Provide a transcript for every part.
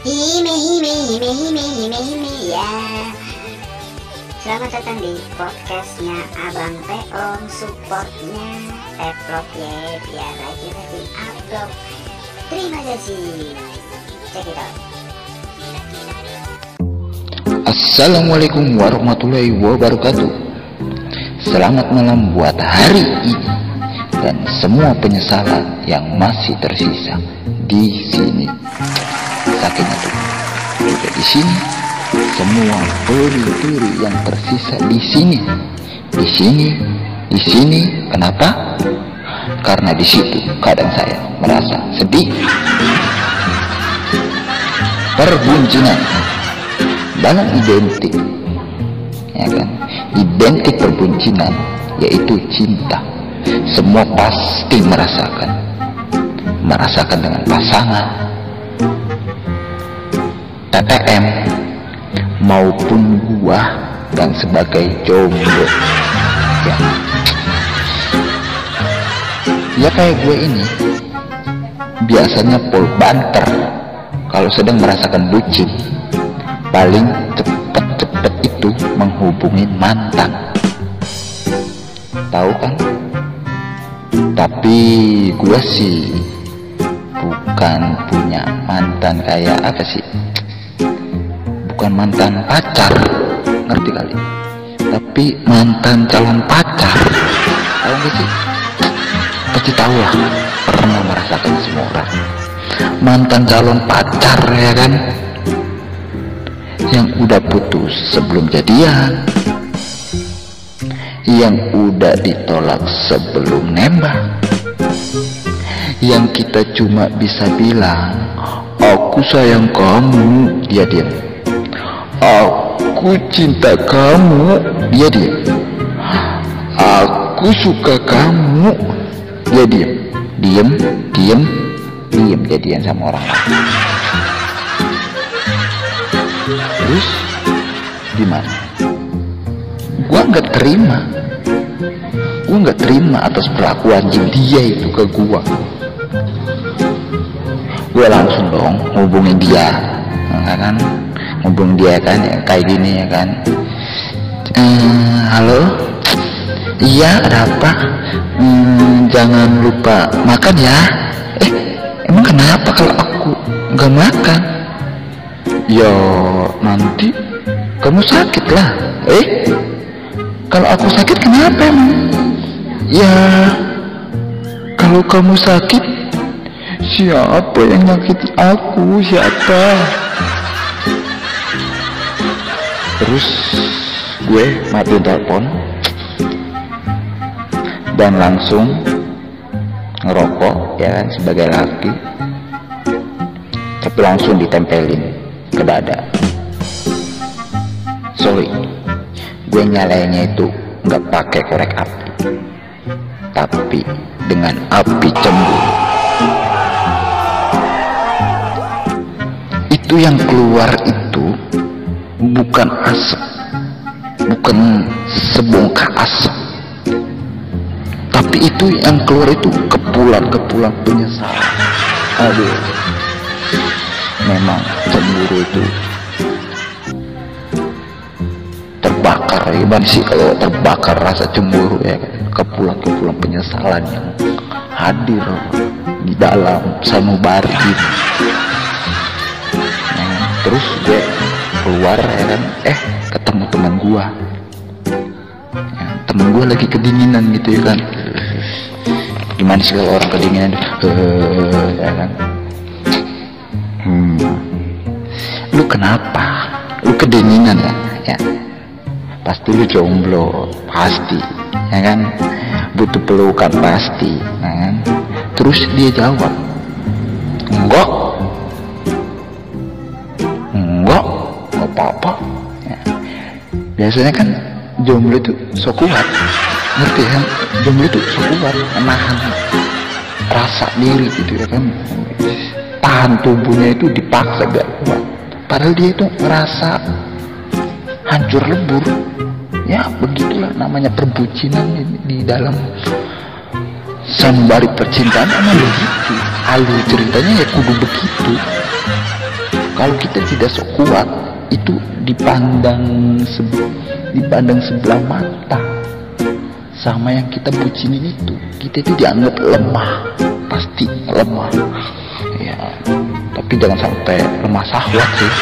Hime hime hime hime hime hime ya. Selamat datang di podcastnya Abang Peong Supportnya Teplok ya biar rajin-rajin upload Terima kasih. Check it out. Assalamualaikum warahmatullahi wabarakatuh. Selamat malam buat hari ini Dan semua penyesalan yang masih tersisa di sini sakitnya tuh. Di sini semua peri-peri yang tersisa di sini. Di sini di sini. Kenapa? Karena di situ kadang saya merasa sedih. Perbuncingan dalam identik ya kan? Identik perbuncingan yaitu cinta. Semua pasti merasakan. Merasakan dengan pasangan TTM maupun gua dan sebagai jomblo. Ya. Ya kayak gue ini biasanya pol banter. Kalau sedang merasakan bucin paling cepet-cepet itu menghubungi mantan. Tahu kan? Tapi gue sih bukan punya mantan kayak apa sih bukan mantan pacar. Ngerti kali? Tapi mantan calon pacar. Tahu gak sih? Pasti tahu lah. Pernah merasakan semua orang. Mantan calon pacar ya kan? Yang udah putus sebelum jadian. Yang udah ditolak sebelum nembak. Yang kita cuma bisa bilang aku sayang kamu. Dia diam Aku cinta kamu Dia. Diam Aku suka kamu Dia. Diam Diam, diam, diam Jadian sama orang lain. Terus Gimana? Gua nggak terima. Gua nggak terima atas perlakuan dia itu ke gua. Gue langsung dong hubungin dia. Enggak kan hubung dia kan ya, kayak gini ya kan. Ehm, halo? Iya ada apa? Ehm, jangan lupa makan ya. Eh emang kenapa kalau aku nggak makan? Ya nanti kamu sakit lah. Eh kalau aku sakit kenapa emang? Ya kalau kamu sakit siapa yang nyakit aku? Siapa terus gue matiin telepon dan langsung ngerokok ya kan sebagai laki. Tapi langsung ditempelin ke dada. Sorry gue nyalainnya itu nggak pakai korek api tapi dengan api cemburu. Itu yang keluar itu bukan asap bukan sebongkah asap. Tapi itu yang keluar itu kepulan-kepulan penyesalan. Aduh memang cemburu itu. Terbakar gimana sih kalau terbakar rasa cemburu ya? Kepulan-kepulan penyesalan yang hadir di dalam sanubari gitu. nah, terus gue keluar ya kan? Eh ketemu teman gua. Ya, teman gua lagi kedinginan gitu ya kan? Gimana sih kalau orang kedinginan? Uh, ya kan? Hmm. lu kenapa? Lu kedinginan ya? Ya. Pasti lu jomblo pasti ya kan? Butuh pelukan pasti ya kan? Terus dia jawab enggak apa-apa. Ya. biasanya kan jomblo itu so kuat. Ngerti kan? Jomblo itu so kuat menahan rasa diri gitu ya kan? Tahan tubuhnya itu dipaksa biar kuat. Padahal dia itu ngerasa hancur lebur. Ya begitulah namanya perbucinan di, di dalam sembari percintaan emang begitu. Alur ceritanya ya kudu begitu. Kalau kita tidak sok kuat itu dipandang dipandang sebelah mata. Sama yang kita bucinin itu kita itu dianggap lemah pasti lemah. Ya tapi jangan sampai lemah sahwat sih.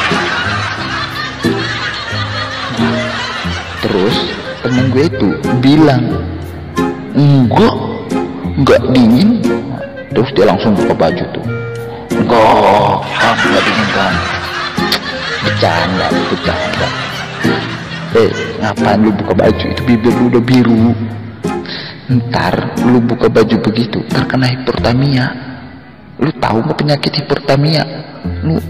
Terus temen gue itu bilang enggak enggak dingin. Terus dia langsung buka baju tuh. Enggak enggak dingin kan bercanda bercanda. Eh ngapain lu buka baju? Itu bibir lu udah biru. Ntar lu buka baju begitu terkena hipertamia. Lu tahu nggak penyakit hipertamia? Lu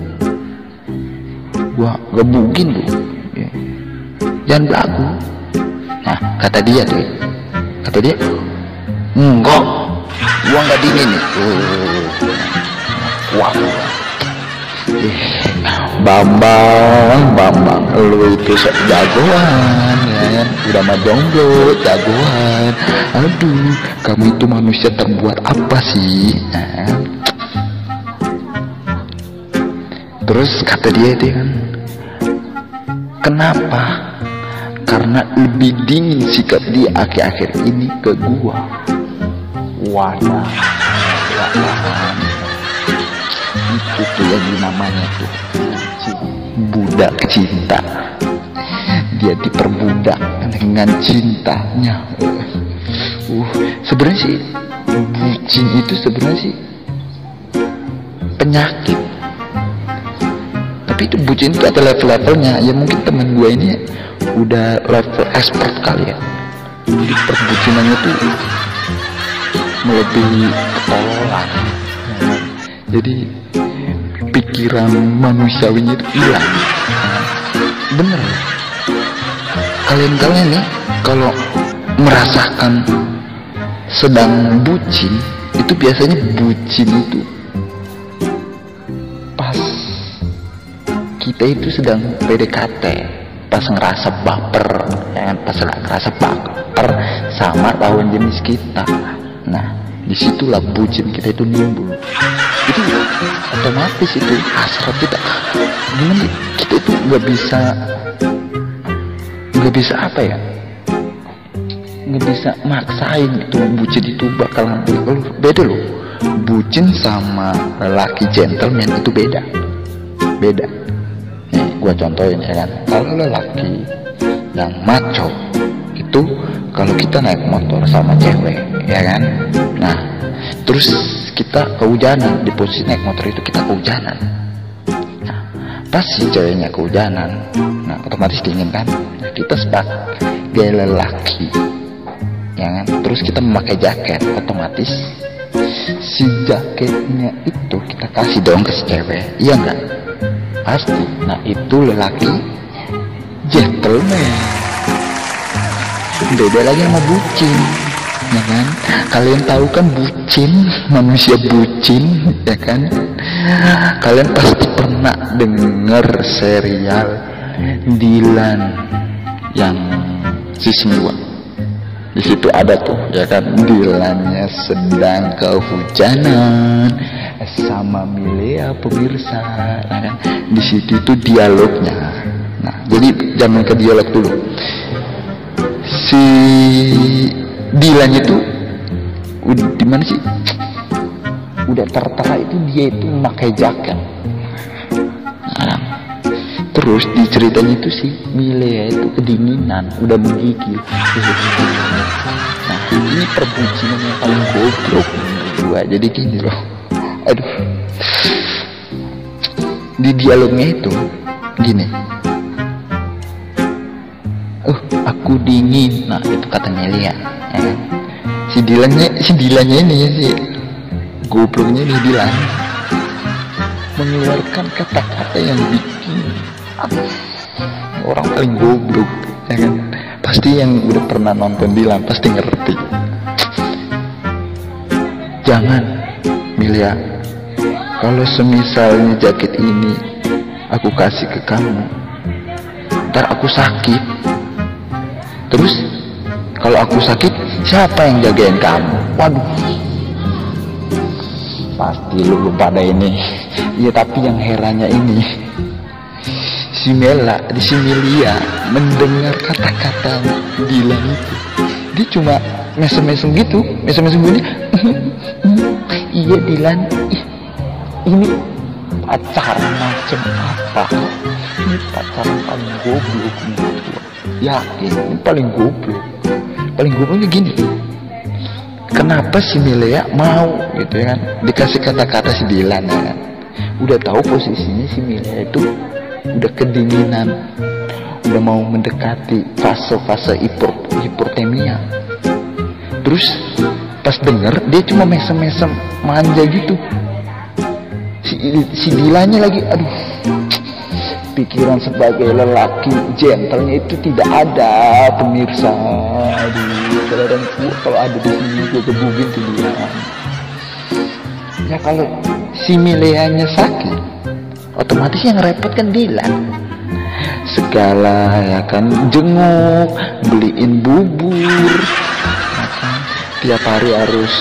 gua gebugin lu. Ya. jangan belagu. Nah kata dia tuh kata dia enggak gua nggak dingin nih. Uh, kuat eh, Bambang, Bambang, lu itu jagoan, ya kan? Udah mah jomblo, jagoan. Aduh, kamu itu manusia terbuat apa sih? Ya. Terus kata dia itu kan, kenapa? Karena lebih dingin sikap dia akhir-akhir ini ke gua. Wadah, wadah itu yang namanya tuh budak cinta. Dia diperbudak dengan cintanya. Uh sebenarnya sih bucin itu sebenarnya sih penyakit. Tapi itu bucin itu ada level-levelnya. Ya mungkin temen gue ini udah level expert kali ya. Jadi perbucinannya tuh melebihi ketololan jadi pikiran manusiawinya itu hilang. Bener. Kalian-kalian nih kalau merasakan sedang bucin itu biasanya bucin itu pas kita itu sedang PDKT pas ngerasa baper ya kan? Pas ngerasa baper sama lawan jenis kita. Nah di situlah bucin kita itu nimbul. Itu otomatis itu hasrat kita. Gimana kita itu nggak bisa nggak bisa apa ya? Nggak bisa maksain itu bucin itu bakalan beda loh. Bucin sama lelaki gentleman itu beda. Beda. Nih gua contohin ya kan. Kalau lelaki yang maco itu kalau kita naik motor sama cewek ya kan? Nah terus kita kehujanan di posisi naik motor itu kita kehujanan. Nah pas si ceweknya kehujanan nah otomatis dingin kan nah, kita sebagai lelaki ya kan? Terus kita memakai jaket otomatis si jaketnya itu kita kasih dong ke si cewek iya enggak pasti. Nah itu lelaki gentleman beda lagi sama bucin ya kan? Kalian tahu kan bucin manusia bucin ya kan? Kalian pasti pernah dengar serial Dilan yang season 2 di situ ada tuh ya kan? Dilannya sedang kehujanan sama Milea pemirsa ya kan? Di situ itu dialognya. Nah jadi jangan ke dialog dulu si Dilan itu udah di mana sih? Udah tertera itu dia itu memakai jaket. Nah, terus di ceritanya itu si Milea itu kedinginan udah menggigil. Nah ini perbucinan yang paling goblok gua. Jadi gini loh. Aduh. Di dialognya itu gini aku dingin nah itu kata Melia ya kan? si Dilannya si Dilannya ini si gobloknya ini Dilan mengeluarkan kata-kata yang bikin orang paling goblok ya kan? Pasti yang udah pernah nonton Dilan pasti ngerti. Jangan Milia. Kalau semisalnya jaket ini aku kasih ke kamu ntar aku sakit terus kalau aku sakit siapa yang jagain kamu? Waduh. Pasti lu pada ini. Ya tapi yang herannya ini. Si Mela di Melia mendengar kata-kata Dilan itu. Dia cuma mesem-mesem gitu mesem-mesem gini. Iya Dilan. Ini pacaran macam apa? Ini pacaran paling goblok gua yakin ini paling goblok. Paling gobloknya gini. Kenapa si Milea mau gitu ya kan? Dikasih kata-kata si Dilan ya kan? Udah tahu posisinya si Milea itu udah kedinginan. Udah mau mendekati fase-fase hiper, hipertemia. Terus pas denger dia cuma mesem-mesem manja gitu. Si, si Dilannya lagi aduh pikiran sebagai lelaki gentlenya itu tidak ada pemirsa. Aduh kadang kalau ada di sini gue gebugin tuh dia. Ya kalau si Mileanya sakit otomatis yang repot kan Dilan segala ya kan jenguk beliin bubur ya kan? tiap hari harus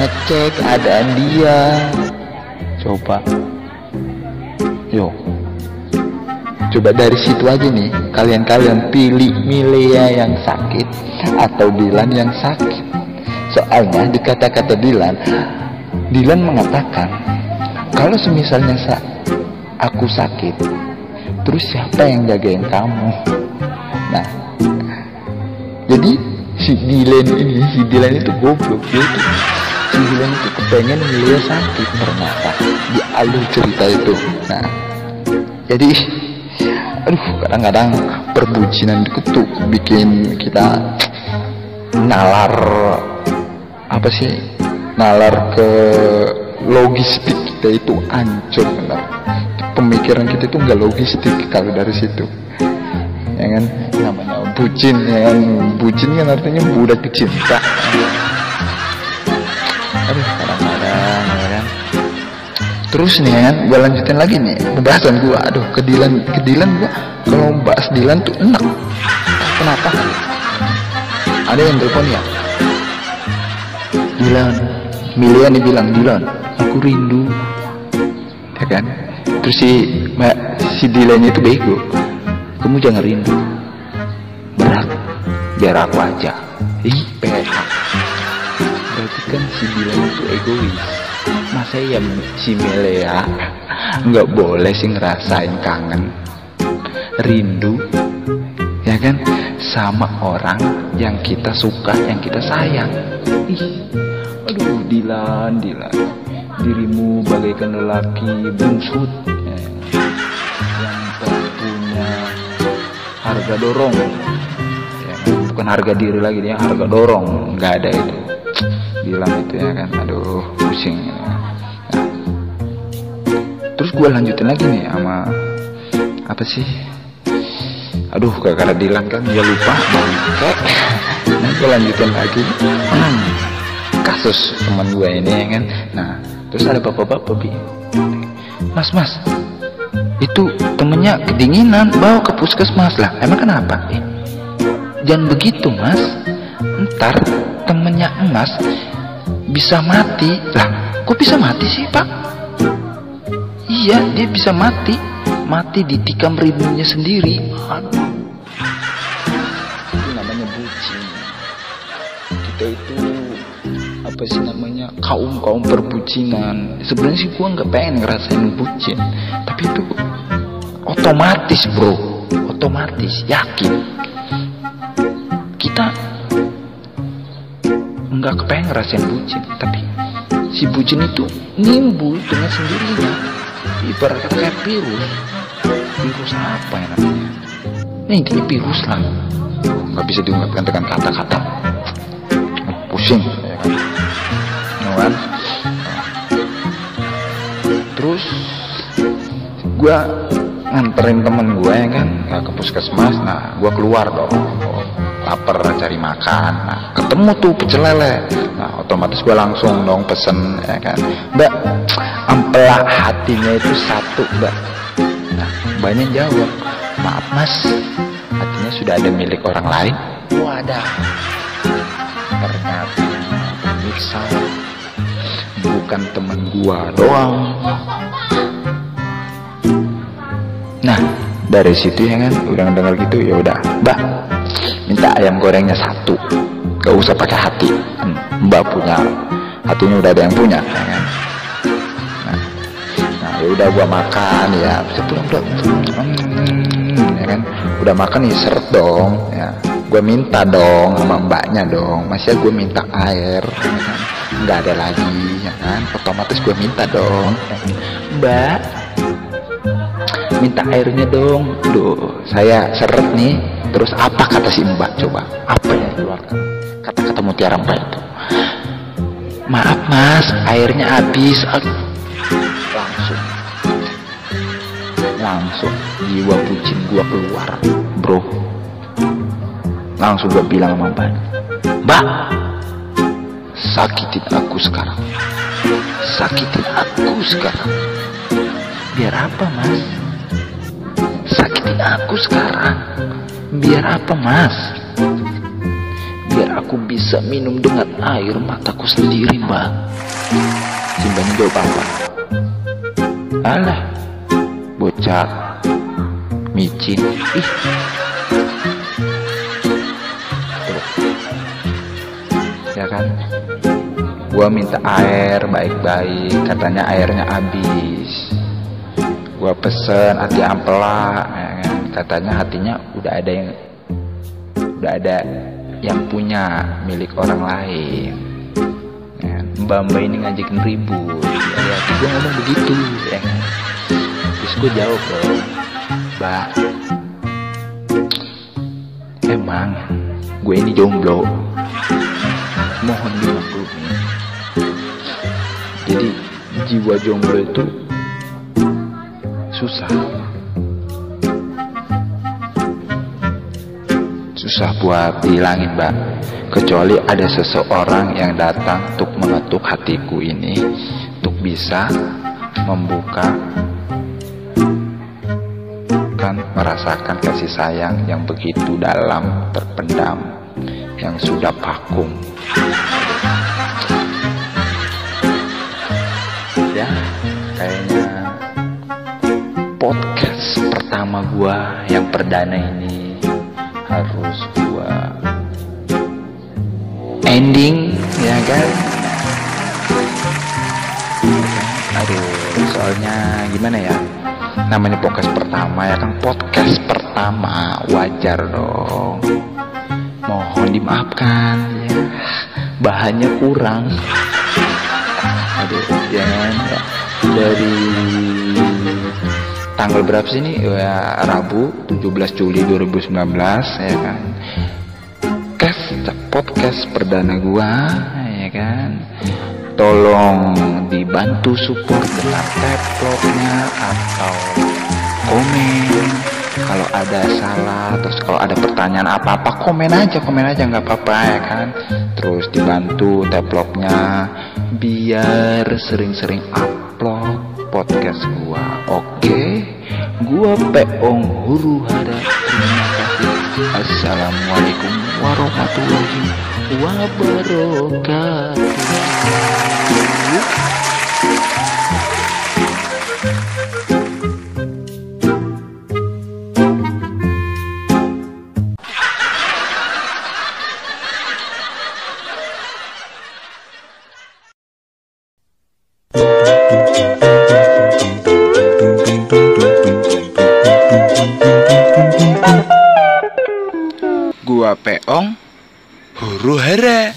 ngecek keadaan dia. Coba. Yuk Coba dari situ aja nih, kalian-kalian pilih Milea yang sakit atau Dilan yang sakit. Soalnya di kata-kata Dilan, Dilan mengatakan, kalau semisalnya sa aku sakit, terus siapa yang jagain kamu? Nah, jadi si Dilan ini, si Dilan itu goblok, dia itu si Dilan itu kepengen Milea sakit ternyata di alur cerita itu. Nah, jadi aduh kadang-kadang perbucinan itu bikin kita nalar apa sih nalar ke logistik kita itu hancur benar. Pemikiran kita itu nggak logistik kalau dari situ. Ya kan? Namanya bucin ya kan? Bucin kan artinya budak cinta aduh kan terus nih kan gue lanjutin lagi nih pembahasan gue aduh kedilan kedilan gue kalau bahas Dilan tuh enak. Kenapa? Ada yang telepon ya? Dilan. Milian bilang Dilan aku rindu. Ya kan? Terus si mbak si Dilan itu bego. Kamu jangan rindu. Berat. Biar aku aja. Ih PH berarti kan si Dilan itu egois masa ya si Melea? Nggak boleh sih ngerasain kangen. Rindu. Ya kan? Sama orang yang kita suka yang kita sayang. Ih aduh Dilan Dilan. Dirimu bagaikan lelaki bungsut ya, yang tak punya harga dorong. Ya kan? bukan harga diri lagi dia harga dorong. Nggak ada itu. Bilang itu ya kan? Aduh pusing terus gue lanjutin lagi nih sama apa sih? Aduh gara-gara Dilan kan dia lupa. Nah gue lanjutin lagi. Hmm, kasus teman gue ini ya kan? Nah terus ada bapak-bapak bi mas mas itu temennya kedinginan bawa ke puskesmas. Lah emang kenapa? Eh, jangan begitu mas. Ntar temennya emas bisa mati. Lah kok bisa mati sih pak iya dia bisa mati. Mati ditikam rindunya sendiri. Aduh itu namanya bucin. Kita itu apa sih namanya kaum kaum perbucinan. Sebenarnya sih gua nggak pengen ngerasain bucin. Tapi itu otomatis bro. Otomatis yakin. Kita nggak kepengen ngerasain bucin. Tapi si bucin itu nimbul dengan sendirinya ibarat kata kayak virus. Virus apa ya namanya? Ini intinya virus lah. Nggak bisa diungkapkan dengan kata-kata. Pusing. Ya kan? Kan? terus gua nganterin temen gue ya kan? Ke puskesmas. Nah gua keluar dong. Lapar cari makan. Nah ketemu tuh pecel lele otomatis gue langsung dong pesen ya kan. Mbak ampela hatinya itu satu mbak. Nah banyak jawab maaf mas hatinya sudah ada milik orang lain. Wadah. Ternyata pemirsa bukan temen gua doang. Nah dari situ ya kan udah dengar gitu ya udah. Mbak minta ayam gorengnya satu gak usah pakai hati. Mbak punya. Hatinya udah ada yang punya. Ya kan nah, nah ya udah gua makan ya. Sebelum udah hmm, ya kan? Udah makan nih seret dong ya. Gue minta dong sama mbaknya dong. Masih gue minta air ya kan? nggak ada lagi ya kan? Otomatis gue minta dong. Ya mbak minta airnya dong. Duh, saya seret nih. Terus apa kata si mbak? Coba apa yang keluarkan kata-kata mutiara mbak itu. Maaf mas airnya habis. Langsung. Langsung. Jiwa bucin gua keluar bro. Langsung gua bilang sama mbak. Mbak sakitin aku sekarang. Sakitin aku sekarang. Biar apa mas? Sakitin aku sekarang. Biar apa mas aku bisa minum dengan air mataku sendiri mbak. Simbahnya jawab apa? Alah bocah micin. Ih. Ya kan? Gua minta air baik-baik katanya airnya habis. Gua pesen hati ampela ya kan? katanya hatinya udah ada yang udah ada yang punya milik orang lain. Ya, ini ngajakin ribut. Ya, ya gue ngomong begitu ya. Terus gue jawab mbak emang gue ini jomblo? Mohon dimaklumi. Jadi jiwa jomblo itu susah susah buat dihilangin mbak. Kecuali ada seseorang yang datang untuk mengetuk hatiku ini untuk bisa membuka kan merasakan kasih sayang yang begitu dalam terpendam yang sudah vakum. Ya kayaknya podcast pertama gua yang perdana ini harus gua ending ya kan? Aduh soalnya gimana ya? Namanya podcast pertama ya kan? Podcast pertama wajar dong. Mohon dimaafkan ya. Bahannya kurang. Aduh jangan ya. dari tanggal berapa sih ini? Ya Rabu 17 Juli 2019 ya kan? Podcast podcast perdana gua ya kan? Tolong dibantu support dengan teploknya atau komen. Kalau ada salah terus kalau ada pertanyaan apa-apa komen aja komen aja nggak apa-apa ya kan? Terus dibantu teploknya biar sering-sering upload podcast gua. Oke gua peong huru hara. Terima kasih assalamualaikum warahmatullahi wabarakatuh Gua peong huru hara.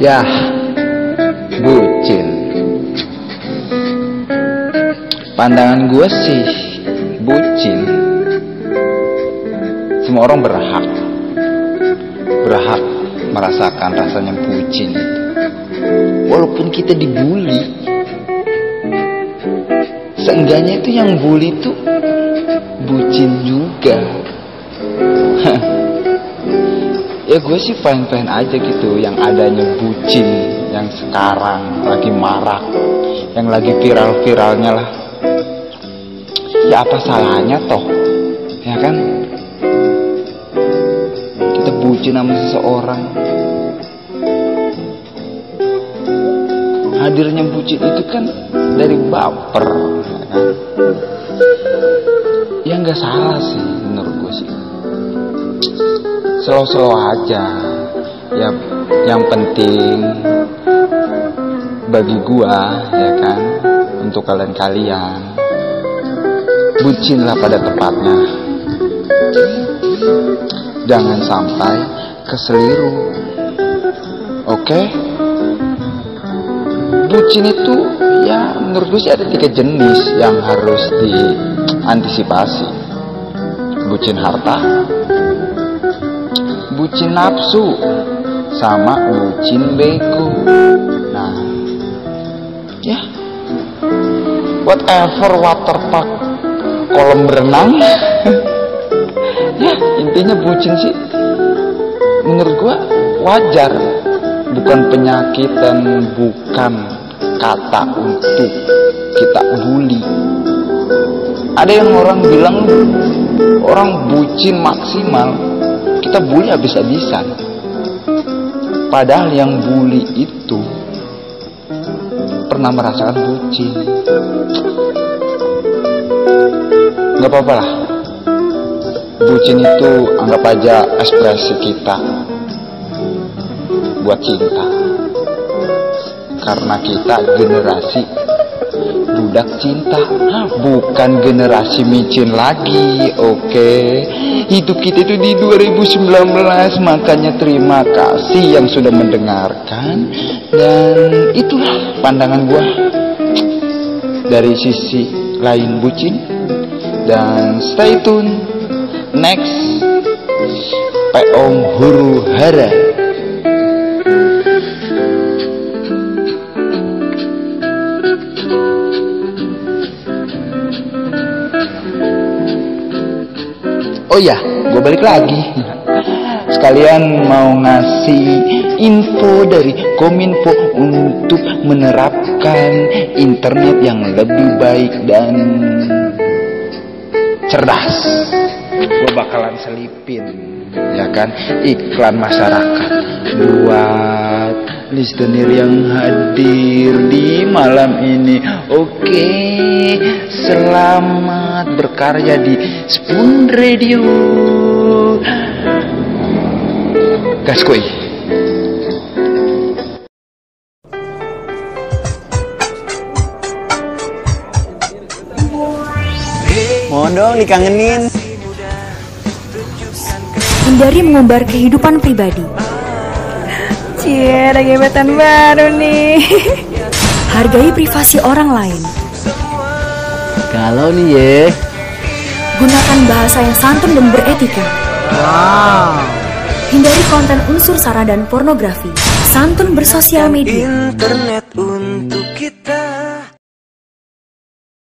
Ya, bucin. Pandangan gue sih, bucin. Semua orang berhak merasakan rasanya bucin. Walaupun kita dibully, seenggaknya itu yang bully itu bucin juga. ya gue sih fine fine aja gitu yang adanya bucin yang sekarang lagi marak yang lagi viral-viralnya lah ya apa salahnya toh ya kan bucin sama seseorang. Hadirnya bucin itu kan dari baper. Ya nggak salah sih menurut gue sih. Slow-slow aja. Ya yang penting bagi gua ya kan untuk kalian-kalian. Bucinlah pada tempatnya jangan sampai keseliru oke? Okay? bucin itu ya menurut gue sih ada tiga jenis yang harus diantisipasi. Bucin harta bucin nafsu sama bucin bego nah ya. Whatever waterpark kolam berenang ya intinya bucin sih menurut gua wajar. Bukan penyakit dan bukan kata untuk kita bully ada yang orang bilang orang bucin maksimal kita bully habis-habisan. Padahal yang bully itu pernah merasakan bucin. Nggak apa-apa lah bucin itu anggap aja ekspresi kita buat cinta. Karena kita generasi budak cinta. Bukan generasi micin lagi oke? Okay? hidup kita itu di 2019 makanya terima kasih yang sudah mendengarkan. Dan itulah pandangan gua dari sisi lain bucin. Dan stay tune next Peong Huru Hara Oh ya, gue balik lagi. Sekalian mau ngasih info dari Kominfo untuk menerapkan internet yang lebih baik dan cerdas. Bakalan selipin, ya kan, iklan masyarakat buat listener yang hadir di malam ini. Oke, selamat berkarya di Spoon Radio. Gaskoi. Mohon dong dikangenin. Hindari mengumbar kehidupan pribadi. Cie, ada gebetan baru nih. Hargai privasi orang lain. Kalau nih ye. Gunakan bahasa yang santun dan beretika. Wow. Hindari konten unsur sara dan pornografi. Santun bersosial media. Internet untuk kita